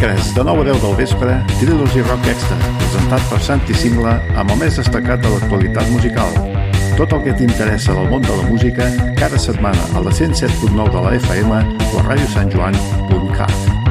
Dimecres, de 9 a 10 del vespre, Trilogy Rock Extra, presentat per Santi Singla amb el més destacat de l'actualitat musical. Tot el que t'interessa del món de la música, cada setmana a la 107.9 de la FM o a radiosanjoan.cat.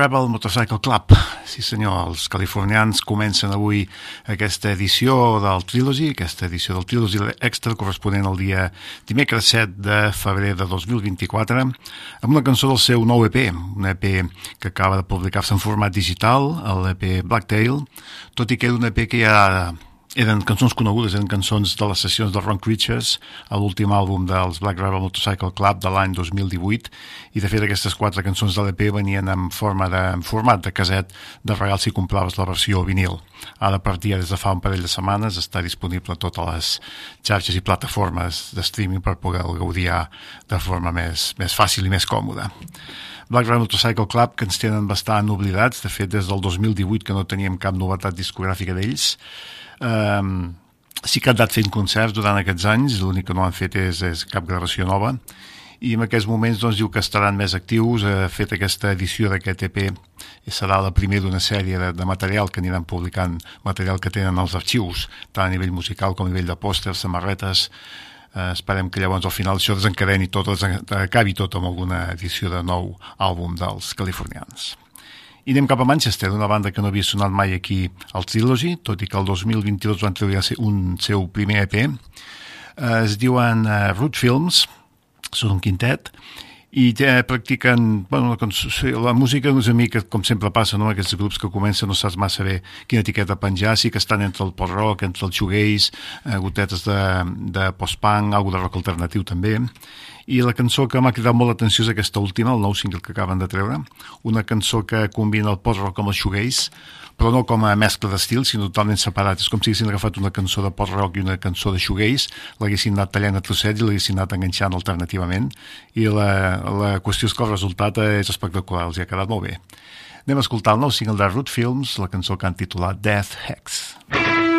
Rebel Motorcycle Club. Sí senyor, els californians comencen avui aquesta edició del Trilogy, aquesta edició del Trilogy Extra corresponent al dia dimecres 7 de febrer de 2024, amb una cançó del seu nou EP, un EP que acaba de publicar-se en format digital, l'EP Blacktail, tot i que és un EP que ja eren cançons conegudes, eren cançons de les sessions de Ron Creatures, l'últim àlbum dels Black Rebel Motorcycle Club de l'any 2018, i de fet aquestes quatre cançons de l'EP venien en, forma de, en format de caset de regal si compraves la versió vinil. Ara a partir des de fa un parell de setmanes està disponible a totes les xarxes i plataformes de streaming per poder gaudir de forma més, més fàcil i més còmoda. Black Rebel Motorcycle Club, que ens tenen bastant oblidats, de fet des del 2018 que no teníem cap novetat discogràfica d'ells, Um, sí que han anat fent concerts durant aquests anys, l'únic que no han fet és, és cap gravació nova, i en aquests moments doncs, diu que estaran més actius, ha fet aquesta edició d'aquest EP serà la primera d'una sèrie de, de material que aniran publicant, material que tenen els arxius, tant a nivell musical com a nivell de pòsters, samarretes, eh, esperem que llavors al final això desencadeni tot, acabi tot amb alguna edició de nou àlbum dels californians. I anem cap a Manchester, una banda que no havia sonat mai aquí al Trilogy, tot i que el 2022 van treure un seu primer EP. Eh, es diuen uh, Root Films, són un quintet, i ja practiquen bueno, la, la música no és a mi que com sempre passa no? aquests grups que comencen no saps massa bé quina etiqueta penjar sí que estan entre el post-rock, entre el shoegaze eh, gotetes de, de post-punk, alguna de rock alternatiu també i la cançó que m'ha cridat molt l'atenció és aquesta última, el nou single que acaben de treure, una cançó que combina el post-rock amb el shoegaze, però no com a mescla d'estils, sinó totalment separat. És com si haguessin agafat una cançó de post-rock i una cançó de shoegaze, l'haguessin anat tallant a trossets i l'haguessin anat enganxant alternativament, i la, la qüestió és que el resultat és espectacular, els ha quedat molt bé. Anem a escoltar el nou single de Root Films, la cançó que han titulat Death Hex. Death Hex.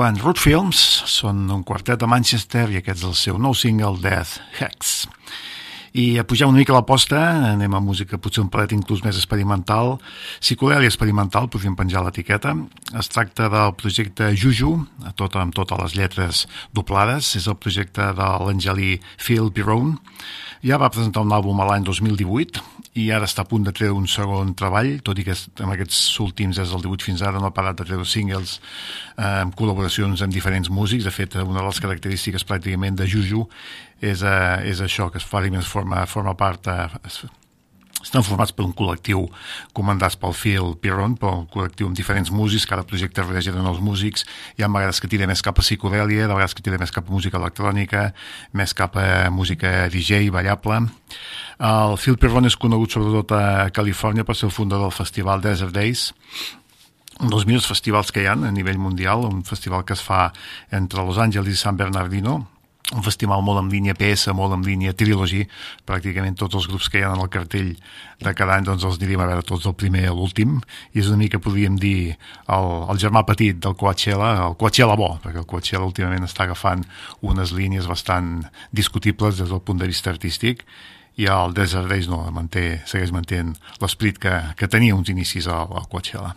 Diuen Root Films, són un quartet de Manchester i aquest és el seu nou single Death Hex. I a pujar una mica l'aposta, anem a música potser un palet inclús més experimental, psicodèlia experimental, podríem penjar l'etiqueta. Es tracta del projecte Juju, a tot, amb totes les lletres doblades, és el projecte de l'angelí Phil Pirone, ja va presentar un àlbum a l'any 2018 i ara està a punt de treure un segon treball, tot i que en aquests últims, des del 18 fins ara, no ha parat de treure singles eh, amb col·laboracions amb diferents músics. De fet, una de les característiques pràcticament de Juju és, eh, és això, que es fa, forma, forma part... Eh, estan formats per un col·lectiu comandats pel Phil per un col·lectiu amb diferents músics, cada projecte regia de nous músics, hi ha vegades que tira més cap a psicodèlia, de vegades que tira més cap a música electrònica, més cap a música DJ, ballable. El Phil Piron és conegut sobretot a Califòrnia per ser el fundador del festival Desert Days, un dels millors festivals que hi ha a nivell mundial, un festival que es fa entre Los Angeles i San Bernardino, un festival molt en línia PS, molt en línia Trilogy, pràcticament tots els grups que hi ha en el cartell de cada any doncs els aniríem a veure tots el primer i l'últim, i és una mica, podríem dir, el, el germà petit del Coachella, el Coachella bo, perquè el Coachella últimament està agafant unes línies bastant discutibles des del punt de vista artístic, i el Desert Days no, manté, segueix mantenint l'esperit que, que tenia uns inicis al, al Coachella.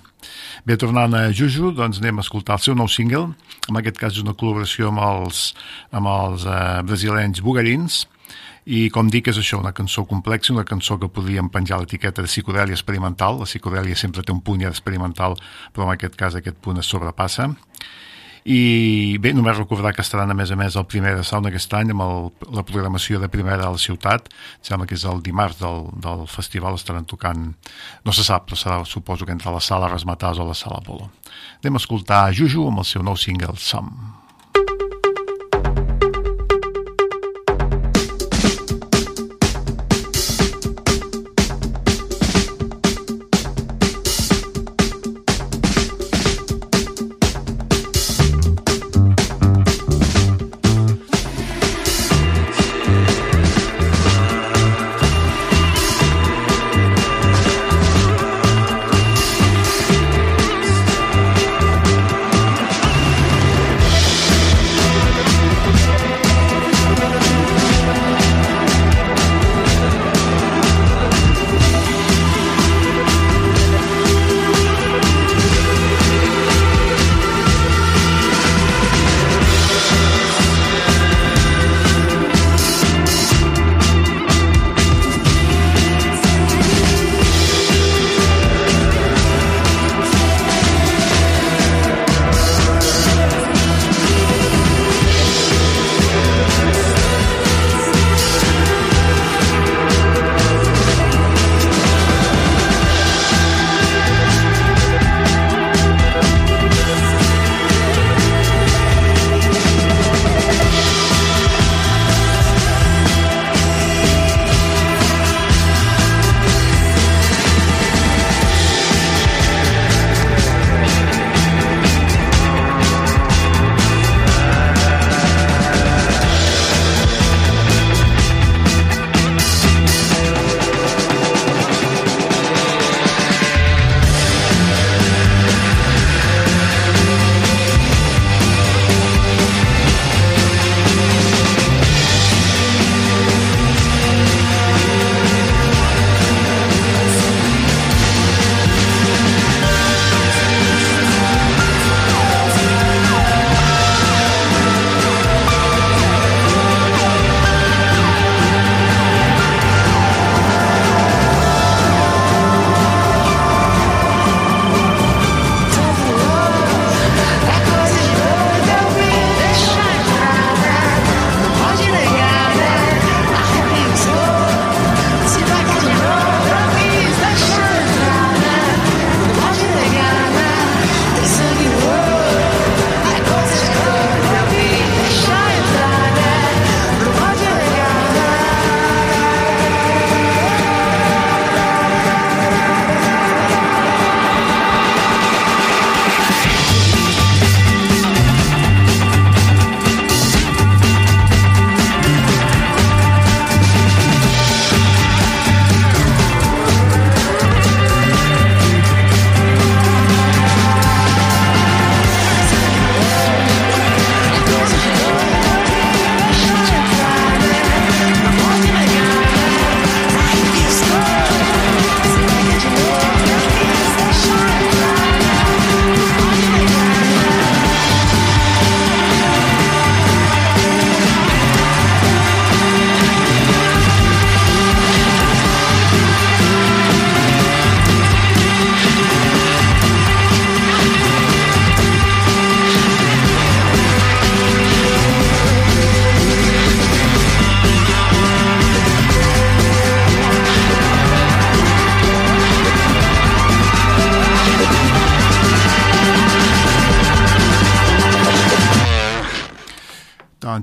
Bé, tornant a Juju, doncs anem a escoltar el seu nou single, en aquest cas és una col·laboració amb els, amb els eh, brasilenys Bugallins, i com dic és això, una cançó complexa, una cançó que podríem penjar l'etiqueta de psicodèlia experimental, la psicodèlia sempre té un punt ja experimental, però en aquest cas aquest punt es sobrepassa, i bé, només recordar que estaran a més a més el primer de sauna aquest any amb el, la programació de primera a la ciutat. Sembla que és el dimarts del, del festival estaran tocant, no se sap però serà, suposo que entre la sala Rasmatàs o la sala Polo anem a escoltar Juju amb el seu nou single Some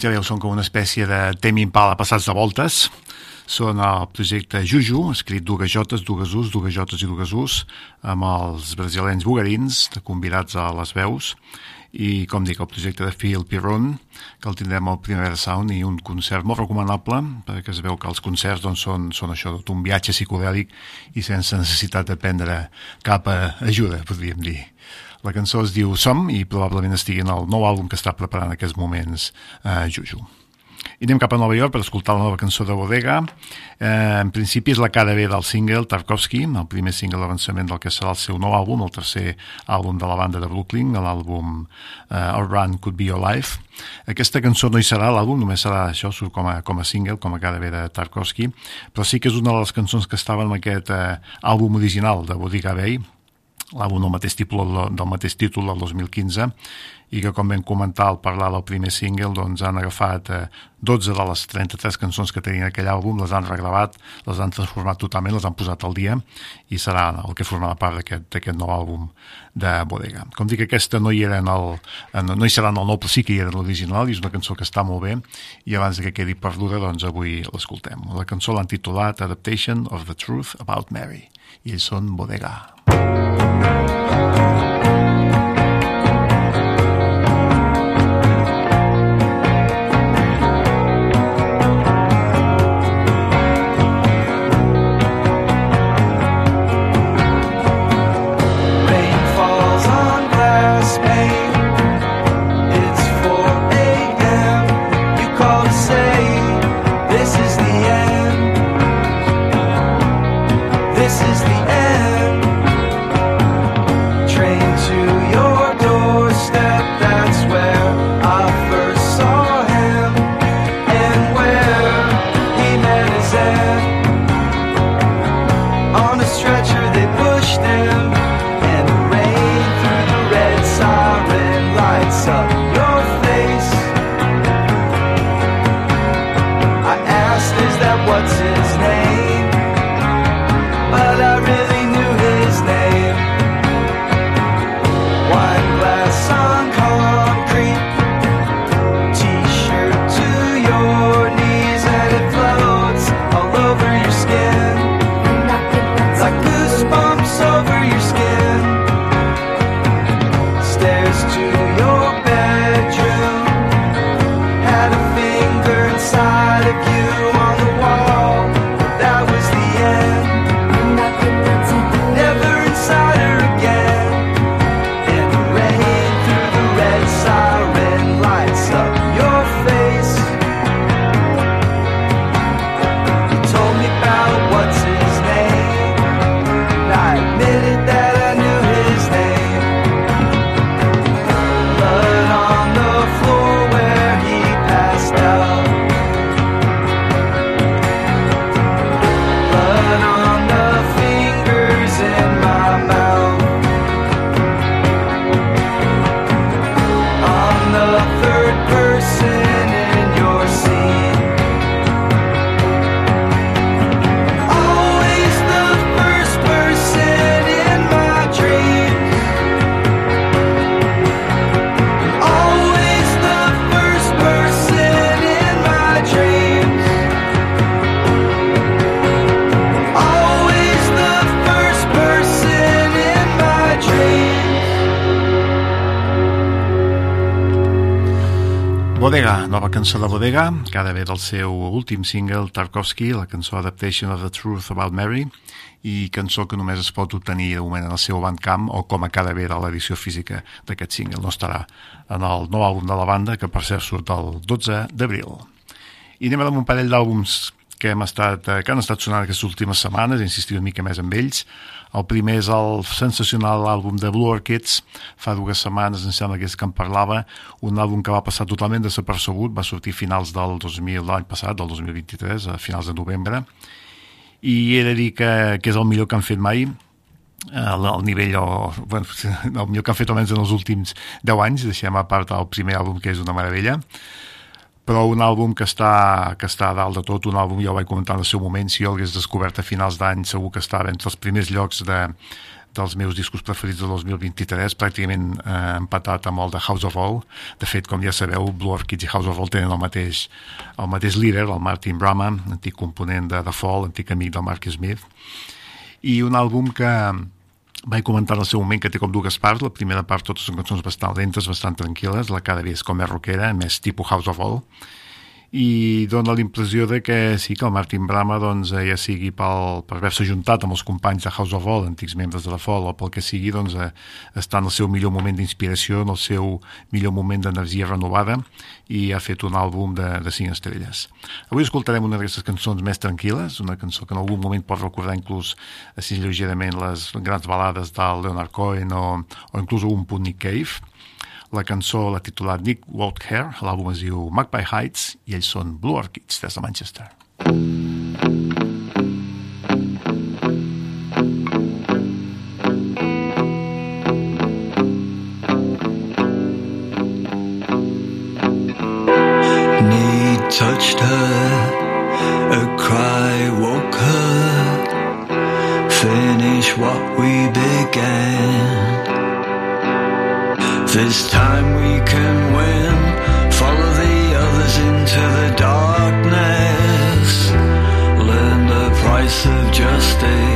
Veieu, són com una espècie de Temi Impala passats de voltes. Són el projecte Juju, escrit dues jotes, dues us, dues jotes i dues us, amb els brasilenys bugarins, convidats a les veus, i com dic, el projecte de Phil Piron, que el tindrem al Primavera Sound, i un concert molt recomanable, perquè es veu que els concerts doncs, són, són això, un viatge psicodèlic i sense necessitat de prendre cap ajuda, podríem dir. La cançó es diu Som i probablement estigui en el nou àlbum que està preparant en aquests moments eh, Juju. I anem cap a Nova York per escoltar la nova cançó de Bodega. Eh, en principi és la cara B del single Tarkovsky, el primer single d'avançament del que serà el seu nou àlbum, el tercer àlbum de la banda de Brooklyn, l'àlbum eh, Our Run Could Be Your Life. Aquesta cançó no hi serà l'àlbum, només serà això, surt com a, com a single, com a cara B de Tarkovsky, però sí que és una de les cançons que estaven en aquest eh, àlbum original de Bodega Bay, l'àlbum del mateix títol del mateix títol del 2015 i que com vam comentar al parlar del primer single doncs han agafat eh, 12 de les 33 cançons que tenien aquell àlbum, les han regravat, les han transformat totalment, les han posat al dia i serà el que formarà part d'aquest nou àlbum de Bodega. Com dic, aquesta no hi era en el, en, no hi serà en el nou, però sí que hi era l'original i és una cançó que està molt bé i abans que quedi perduda, doncs avui l'escoltem. La cançó l'han titulat Adaptation of the Truth About Mary i ells són Bodega. Bodega, Thank you. Cançó de Bodega, que ha d'haver del seu últim single, Tarkovsky, la cançó Adaptation of the Truth About Mary, i cançó que només es pot obtenir de moment en el seu bandcamp o com a cada ve de l'edició física d'aquest single. No estarà en el nou àlbum de la banda, que per cert surt el 12 d'abril. I anem amb un parell d'àlbums que, hem estat, que han estat sonant aquestes últimes setmanes, he insistit una mica més amb ells. El primer és el sensacional àlbum de Blue Orchids, fa dues setmanes, em sembla que és que en parlava, un àlbum que va passar totalment desapercebut, va sortir finals del 2000, l'any passat, del 2023, a finals de novembre, i he de dir que, que és el millor que han fet mai, el, el nivell o, bueno, el millor que han fet almenys en els últims 10 anys, deixem a part el primer àlbum que és una meravella però un àlbum que està, que està a dalt de tot, un àlbum, jo ho vaig comentar en el seu moment, si jo l'hagués descobert a finals d'any, segur que estava entre els primers llocs de, dels meus discos preferits de 2023, pràcticament eh, empatat amb el de House of All. De fet, com ja sabeu, Blue Orchids i House of All tenen el mateix, el mateix líder, el Martin Brahma, antic component de The Fall, antic amic del Mark Smith, i un àlbum que vaig comentar en el seu moment que té com dues parts. La primera part, totes són cançons bastant lentes, bastant tranquil·les. La cada és com més rockera, més tipus House of All i dona la impressió de que sí que el Martin Brama doncs, ja sigui pel, per haver-se juntat amb els companys de House of All, antics membres de la Fall, o pel que sigui, doncs, eh, està en el seu millor moment d'inspiració, en el seu millor moment d'energia renovada, i ha fet un àlbum de, de cinc estrelles. Avui escoltarem una d'aquestes cançons més tranquil·les, una cançó que en algun moment pot recordar inclús així lleugerament les grans balades del Leonard Cohen o, o inclús un punt Nick Cave, la cançó la titular Nick Walther, l'àlbum es diu Magpie Heights i ells són Blue Orchids des de Manchester. Need touched her, a cry woke her, finish what we began. This time we can win. Follow the others into the darkness. Learn the price of justice.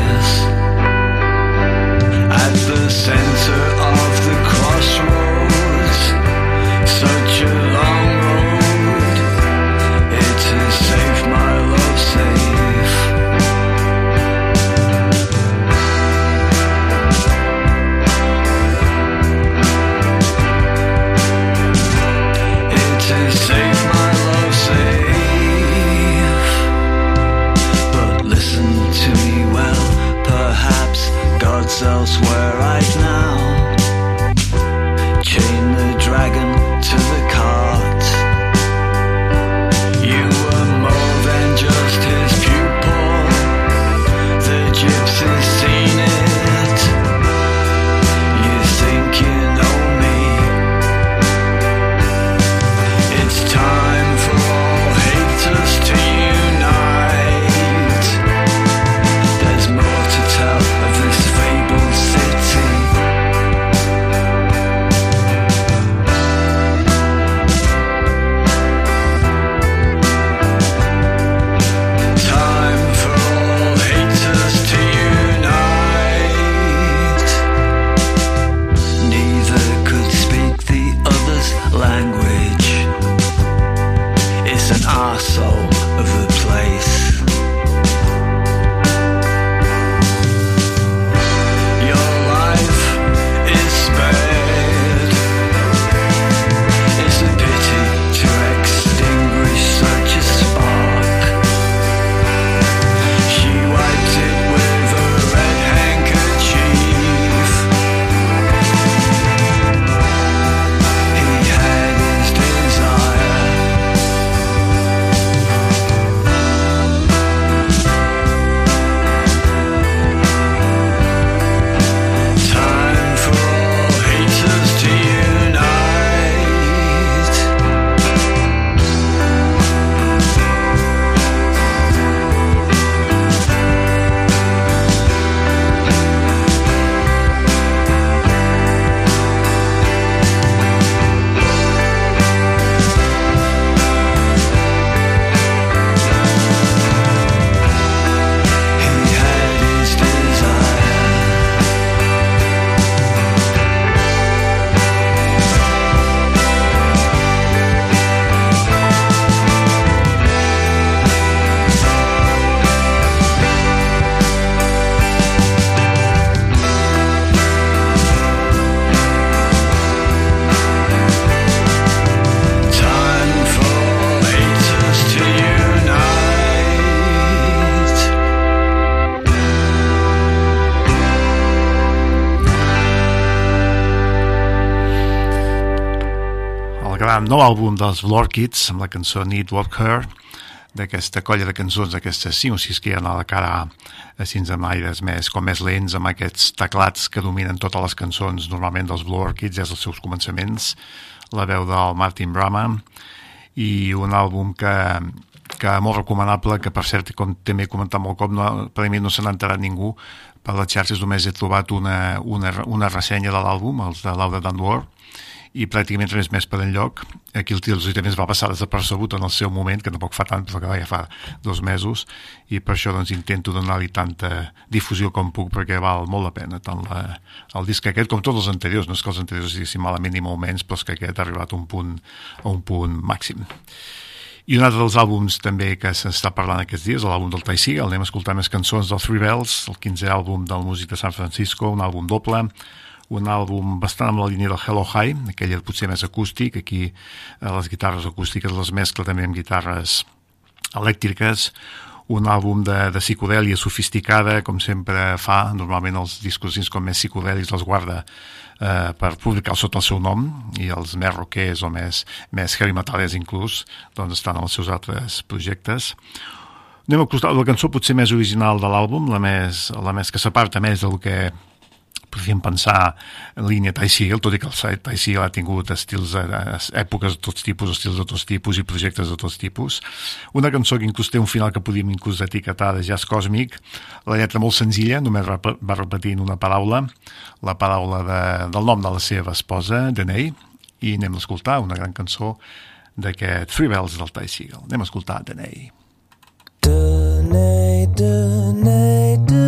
Gran nou àlbum dels Lord Kids amb la cançó Need Walk Her d'aquesta colla de cançons, d'aquestes 5 o 6 que hi ha a la cara així amb aires més, com més lents, amb aquests teclats que dominen totes les cançons normalment dels Blue Orchids, des dels seus començaments, la veu del Martin Brahma i un àlbum que, que molt recomanable, que per cert, com també he comentat molt cop, no, per mi no se n'ha enterat ningú, per les xarxes només he trobat una, una, una ressenya de l'àlbum, els de Laura Dunbar, i pràcticament res més per enlloc. Aquí el Tears també es va passar desapercebut en el seu moment, que tampoc fa tant, però ja fa dos mesos, i per això doncs, intento donar-li tanta difusió com puc, perquè val molt la pena, tant la, el disc aquest com tots els anteriors, no és que els anteriors diguéssim malament ni molt menys, però és que aquest ha arribat a un punt, a un punt màxim. I un altre dels àlbums també que s'està parlant aquests dies, l'àlbum del Tai Seagal, anem a escoltar més cançons del Three Bells, el 15è àlbum del músic de San Francisco, un àlbum doble, un àlbum bastant amb la línia del Hello High, aquell potser més acústic, aquí eh, les guitarres acústiques les mescla també amb guitarres elèctriques, un àlbum de, de psicodèlia sofisticada, com sempre fa, normalment els discos com més psicodèlics els guarda eh, per publicar sota el seu nom, i els més rockers o més, més heavy metalers inclús, doncs estan en els seus altres projectes. Anem a costar la cançó potser més original de l'àlbum, la més, la més que s'aparta més del que podríem pensar en línia Tai Seagal, tot i que el Tai Seagal ha tingut estils, eh, èpoques de tots tipus, estils de tots tipus i projectes de tots tipus. Una cançó que inclús té un final que podíem inclús etiquetar de jazz còsmic, la lletra molt senzilla, només va repetint una paraula, la paraula de, del nom de la seva esposa, Denei, i anem a escoltar una gran cançó d'aquest Three Bells del Tai Seagal. Anem a escoltar Denei. Denei, Denei, Denei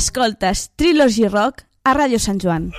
Escoltes Trilogy Rock a Ràdio Sant Joan.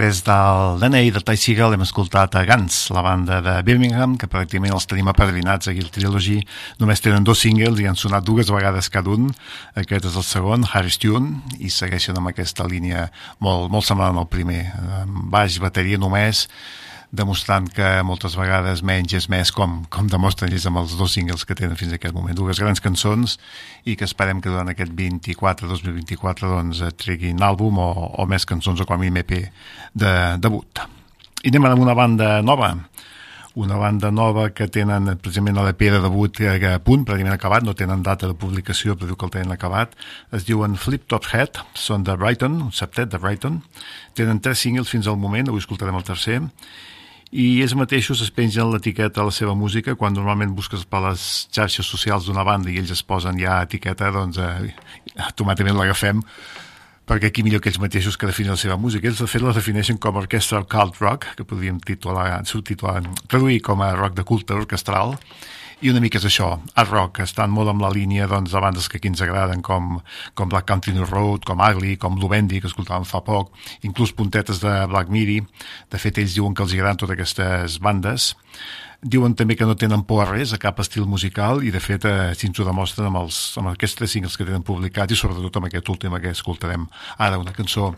Després del DNA de Ty Seagal hem escoltat a Guns, la banda de Birmingham, que pràcticament els tenim apadrinats aquí al Trilogy. Només tenen dos singles i han sonat dues vegades cada un. Aquest és el segon, Harris Tune, i segueixen amb aquesta línia molt, molt semblant al primer. Baix, bateria només, demostrant que moltes vegades menys és més, com, com demostren ells amb els dos singles que tenen fins a aquest moment. Dues grans cançons i que esperem que durant aquest 24-2024 doncs, treguin àlbum o, o més cançons o com a mínim EP de debut. I anem amb una banda nova, una banda nova que tenen precisament a l'EP de debut a punt, pràcticament acabat, no tenen data de publicació, però diu que el tenen acabat. Es diuen Flip Top Head, són de Brighton, un septet de Brighton. Tenen tres singles fins al moment, avui escoltarem el tercer i ells mateixos es pengen l'etiqueta a la seva música quan normalment busques per les xarxes socials d'una banda i ells es posen ja etiqueta, doncs eh, automàticament l'agafem perquè aquí millor que ells mateixos que defineixen la seva música. Ells, de fet, la defineixen com a orquestra cult rock, que podríem titular, subtitular, traduir com a rock de culte orquestral, i una mica és això, art rock, estan molt amb la línia doncs, de bandes que aquí ens agraden, com, com Black Country New Road, com Ugly, com Lubendi, que escoltàvem fa poc, inclús puntetes de Black Midi. De fet, ells diuen que els agraden totes aquestes bandes. Diuen també que no tenen por a res, a cap estil musical, i de fet eh, si ens ho demostren amb, els, amb aquests tres singles que tenen publicats i sobretot amb aquest últim que escoltarem ara, una cançó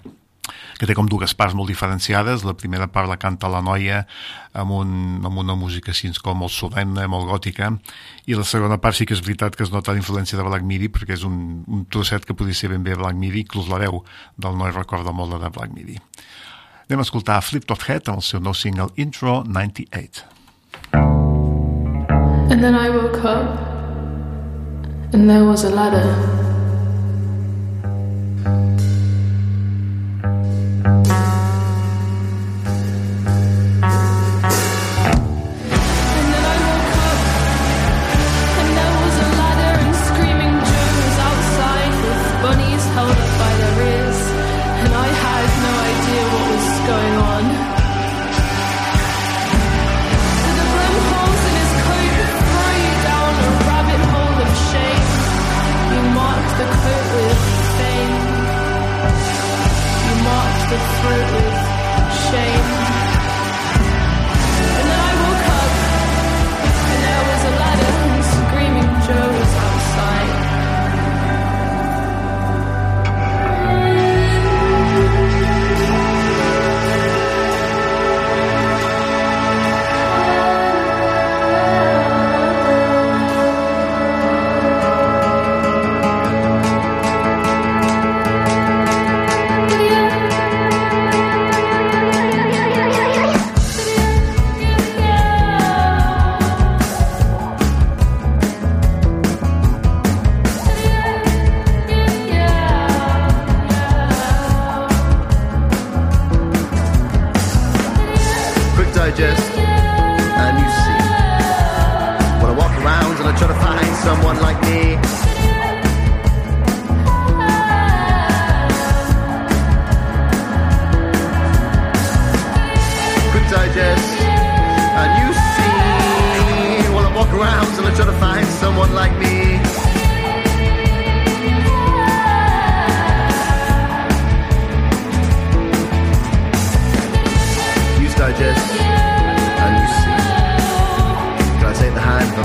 que té com dues parts molt diferenciades. La primera part la canta la noia amb, un, amb una música així com molt solemne, molt gòtica, i la segona part sí que és veritat que es nota la influència de Black Midi, perquè és un, un trosset que podria ser ben bé Black Midi, inclús la veu del noi recorda molt de Black Midi. Anem a escoltar Flip Top Head amb el seu nou single Intro 98. And then I woke up, and there was a ladder. And and you see. When I walk around and I try to find someone like me. Quick digest, and you see. When I walk around and I try to find someone like me.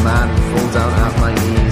Man fall down at my knees?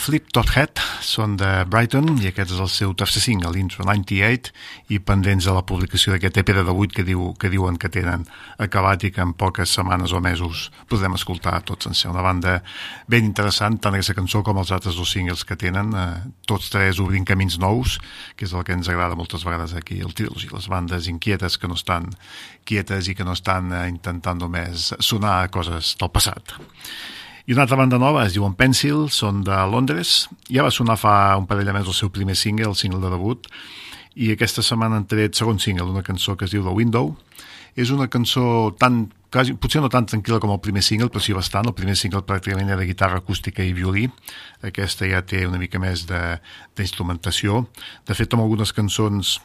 Flip Top Head, són de Brighton i aquest és el seu tercer single, Intro 98 i pendents de la publicació d'aquest EP de 8 que, diu, que diuen que tenen acabat i que en poques setmanes o mesos podrem escoltar tots sencer. Una banda ben interessant, tant aquesta cançó com els altres dos singles que tenen, eh, tots tres obrint camins nous, que és el que ens agrada moltes vegades aquí al Trilogy, les bandes inquietes que no estan quietes i que no estan eh, intentant només sonar coses del passat. I una altra banda nova es diuen Pencil, són de Londres. Ja va sonar fa un parell de mesos el seu primer single, el single de debut, i aquesta setmana han tret segon single, una cançó que es diu The Window. És una cançó tan, quasi, potser no tan tranquil·la com el primer single, però sí bastant. El primer single pràcticament era de guitarra acústica i violí. Aquesta ja té una mica més d'instrumentació. De, de fet, amb algunes cançons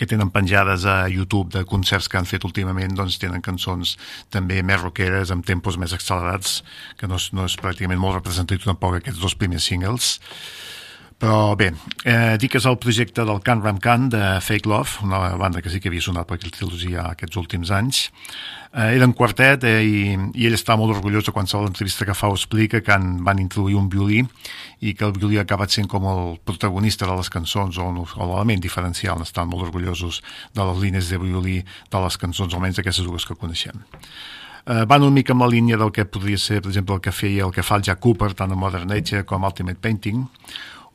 que tenen penjades a YouTube de concerts que han fet últimament, doncs tenen cançons també més rockeres, amb tempos més accelerats, que no és, no és pràcticament molt representatiu tampoc aquests dos primers singles. Però bé, eh, dic que és el projecte del Can Ram Can de Fake Love, una banda que sí que havia sonat per trilogia aquests últims anys. Eh, era un quartet eh, i, i ell està molt orgullós de qualsevol entrevista que fa o explica que en van introduir un violí i que el violí ha acabat sent com el protagonista de les cançons o, o l'element diferencial. Estan molt orgullosos de les línies de violí de les cançons, almenys aquestes dues que coneixem eh, van una mica amb la línia del que podria ser, per exemple, el que feia el que fa el Jack Cooper, tant a Modern Nature com Ultimate Painting,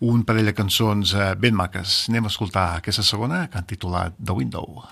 un parell de cançons eh, ben maques. Anem a escoltar aquesta segona que han titulat The Window.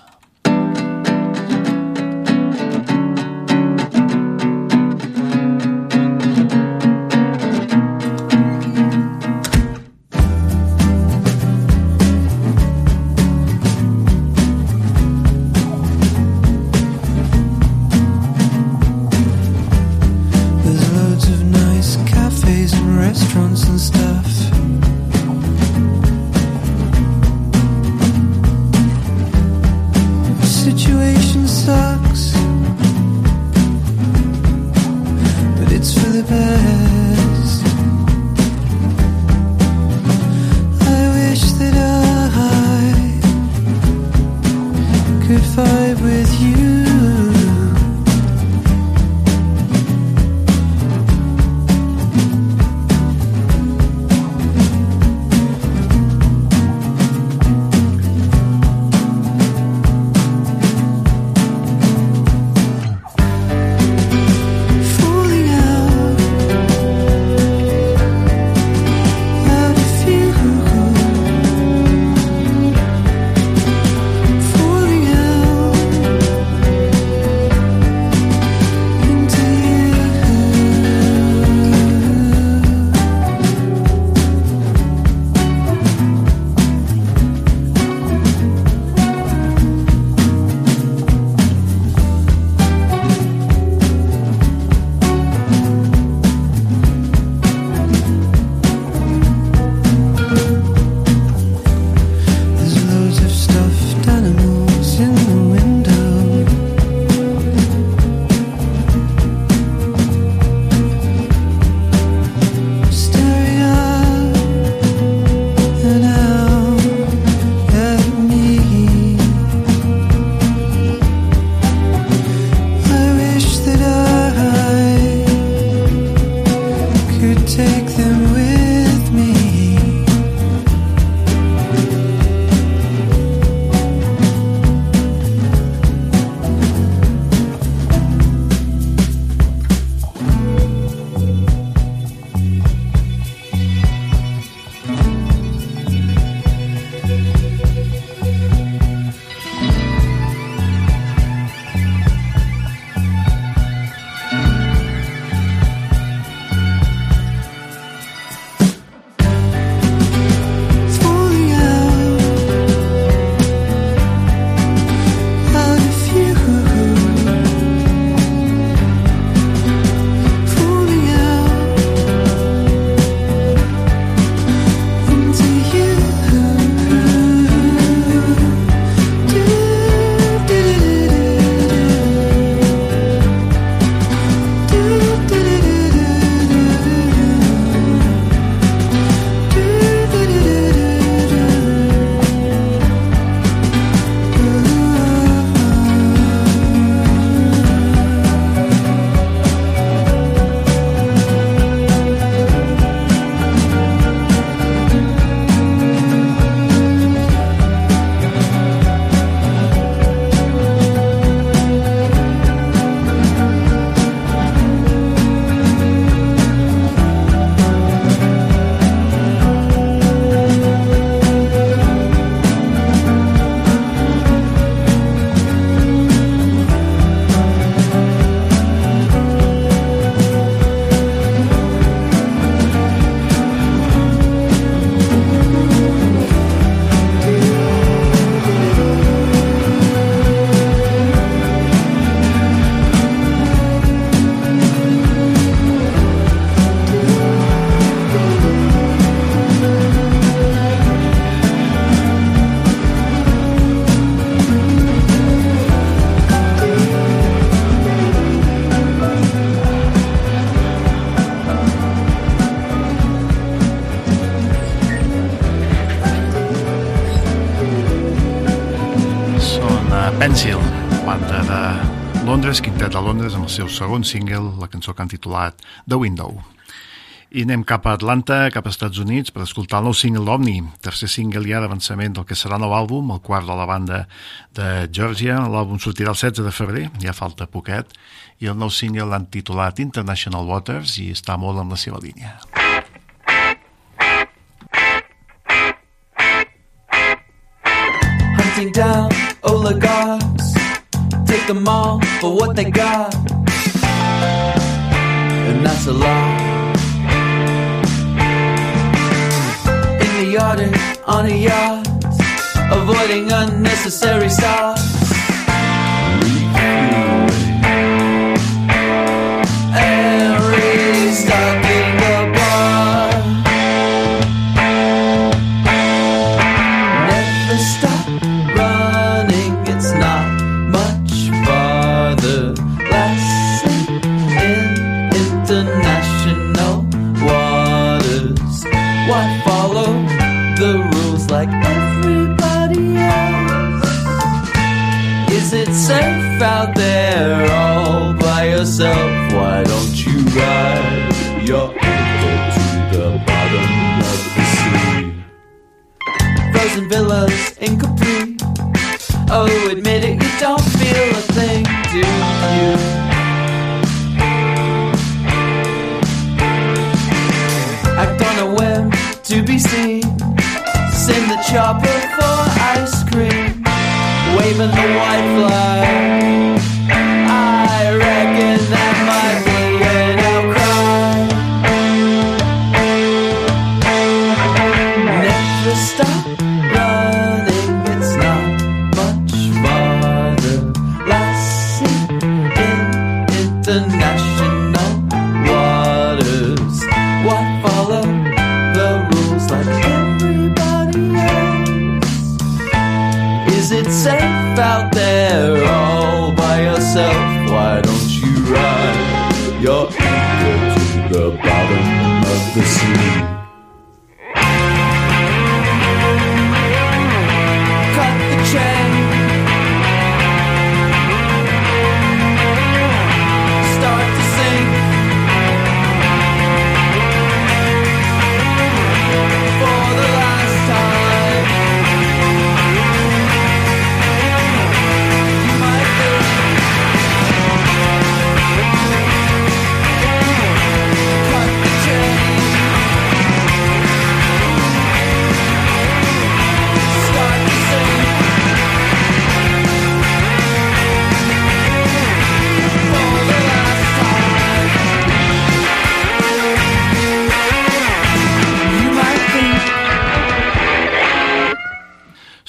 Pencil, banda de Londres, quintet de Londres, amb el seu segon single, la cançó que han titulat The Window. I anem cap a Atlanta, cap als Estats Units, per escoltar el nou single d'Omni, tercer single ja d'avançament del que serà el nou àlbum, el quart de la banda de Georgia. L'àlbum sortirà el 16 de febrer, ja falta poquet, i el nou single l'han titulat International Waters i està molt amb la seva línia. Hunting down oligarchs. Take them all for what they got. And that's a lot. In the Arctic, on a yacht, avoiding unnecessary stops. Oh, admit it, you don't feel a thing, do you? Act on a whim to be seen. Send the chopper for ice cream. Waving the white flag.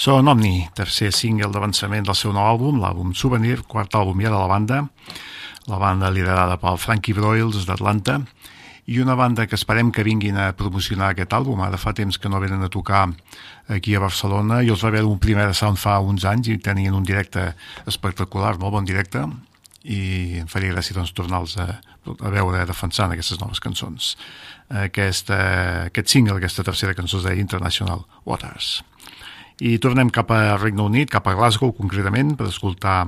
Són Omni, tercer single d'avançament del seu nou àlbum, l'àlbum Souvenir, quart àlbum ja de la banda, la banda liderada pel Frankie Broyles d'Atlanta, i una banda que esperem que vinguin a promocionar aquest àlbum. Ara fa temps que no venen a tocar aquí a Barcelona. Jo els va veure un primer sound fa uns anys i tenien un directe espectacular, molt bon directe, i em faria gràcia doncs, tornar-los a, a veure defensant aquestes noves cançons. Aquesta, aquest single, aquesta tercera cançó es deia Waters. I tornem cap a Regne Unit, cap a Glasgow concretament, per escoltar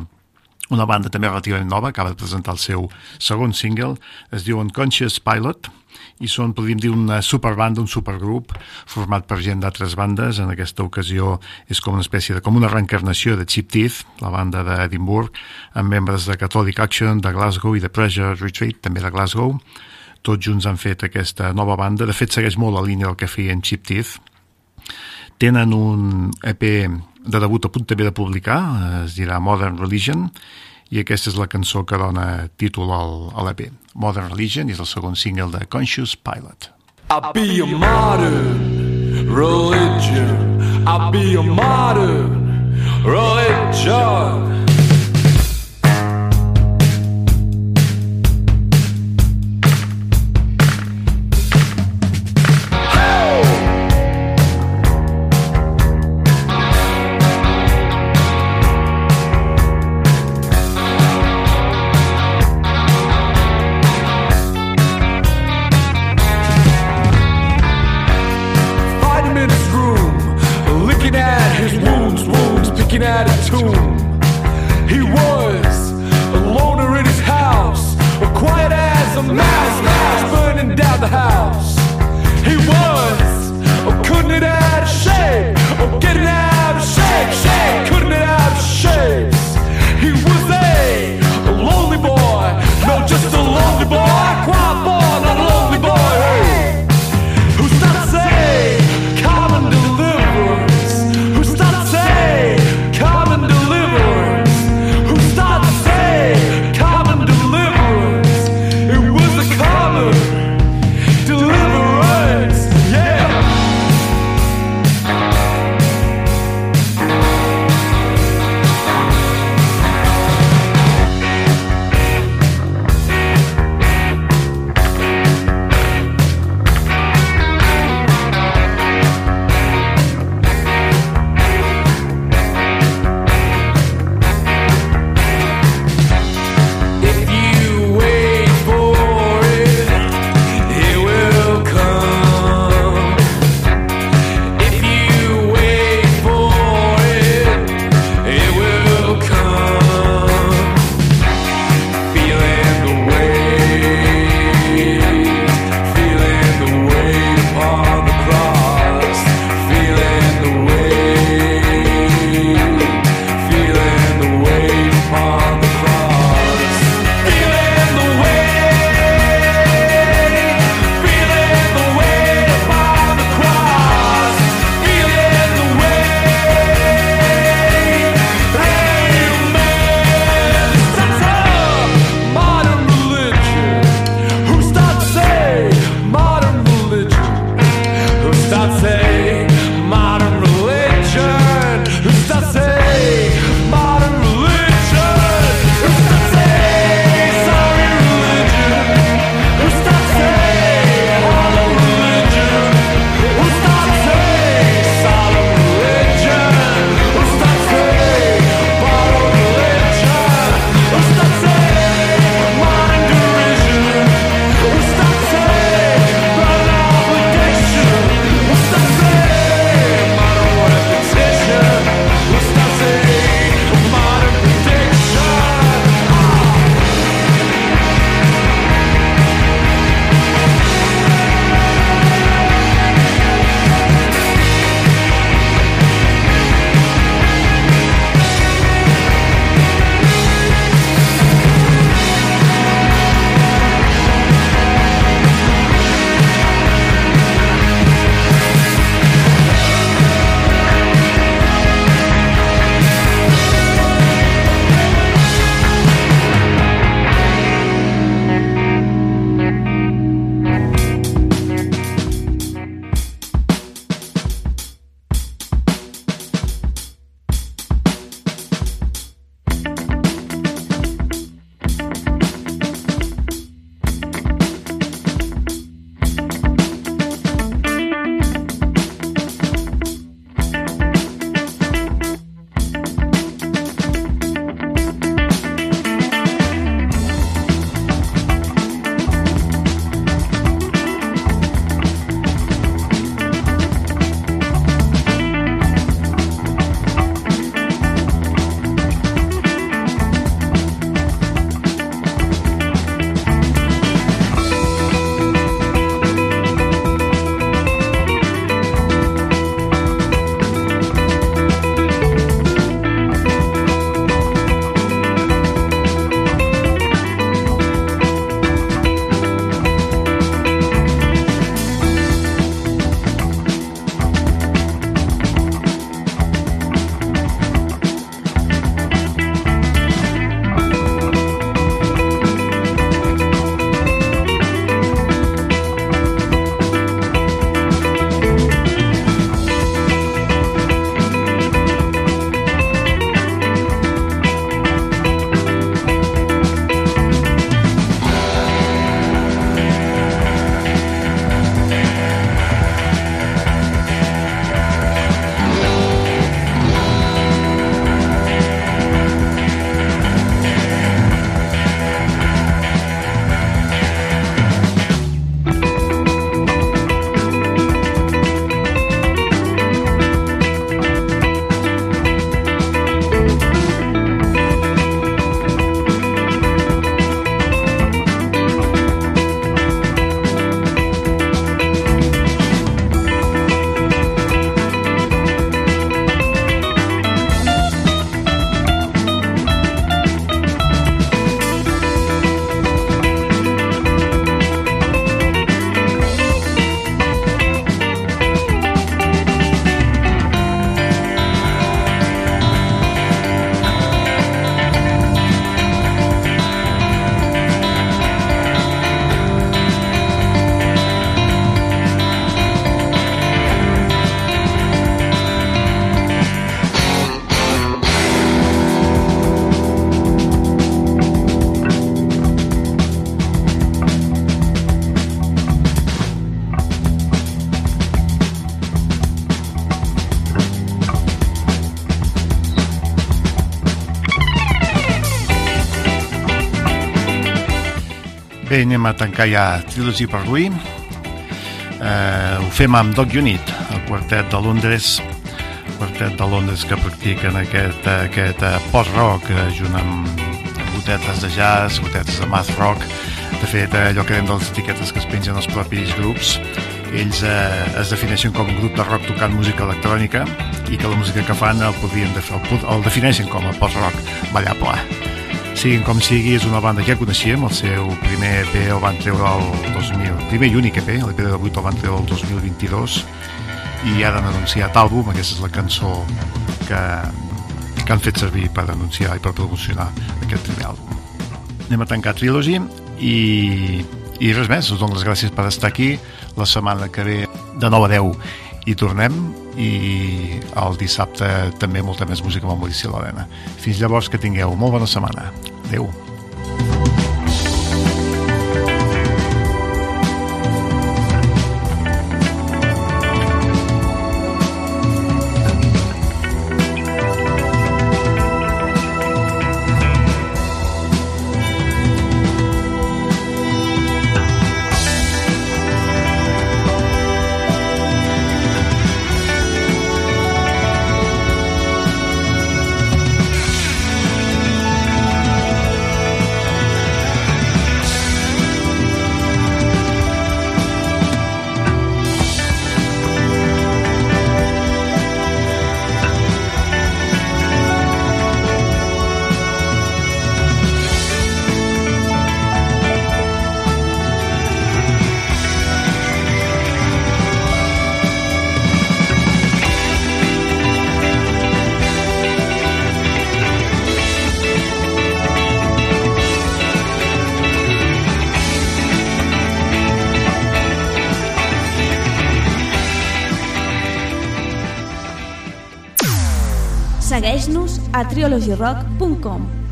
una banda també relativament nova, acaba de presentar el seu segon single, es diu Unconscious Pilot, i són, podríem dir, una superbanda, un supergrup, format per gent d'altres bandes. En aquesta ocasió és com una espècie de, com una reencarnació de Cheap Teeth, la banda d'Edimburg, amb membres de Catholic Action, de Glasgow i de Pressure Retreat, també de Glasgow. Tots junts han fet aquesta nova banda. De fet, segueix molt la línia del que feien Cheap Teeth. Tenen un EP de debut a punt també de publicar, es dirà Modern Religion, i aquesta és la cançó que dona títol al, a l'EP. Modern Religion és el segon single de Conscious Pilot. I'll be a modern religion. I'll be a modern religion. Bé, anem a tancar ja Trilogy per avui. Eh, ho fem amb Dog Unit, el quartet de Londres, quartet de Londres que practiquen aquest, aquest eh, post-rock eh, junt amb gotetes de jazz, gotetes de math rock. De fet, eh, allò que dèiem de les etiquetes que es pengen els propis grups, ells eh, es defineixen com un grup de rock tocant música electrònica i que la música que fan el, podrien el, el defineixen com a post-rock ballable. Siguin com sigui, és una banda que ja coneixíem, el seu primer EP el van treure el 2000, primer i únic EP, l'EP de 8 el van treure el 2022 i ara han anunciat àlbum, aquesta és la cançó que, que han fet servir per anunciar i per promocionar aquest primer àlbum. Anem a tancar Trilogy i, i res més, us dono les gràcies per estar aquí. La setmana que ve de 9 a 10 i tornem i el dissabte també molta més música amb el Maurici Lorena. Fins llavors que tingueu molt bona setmana. Adéu. sociologyrock.com.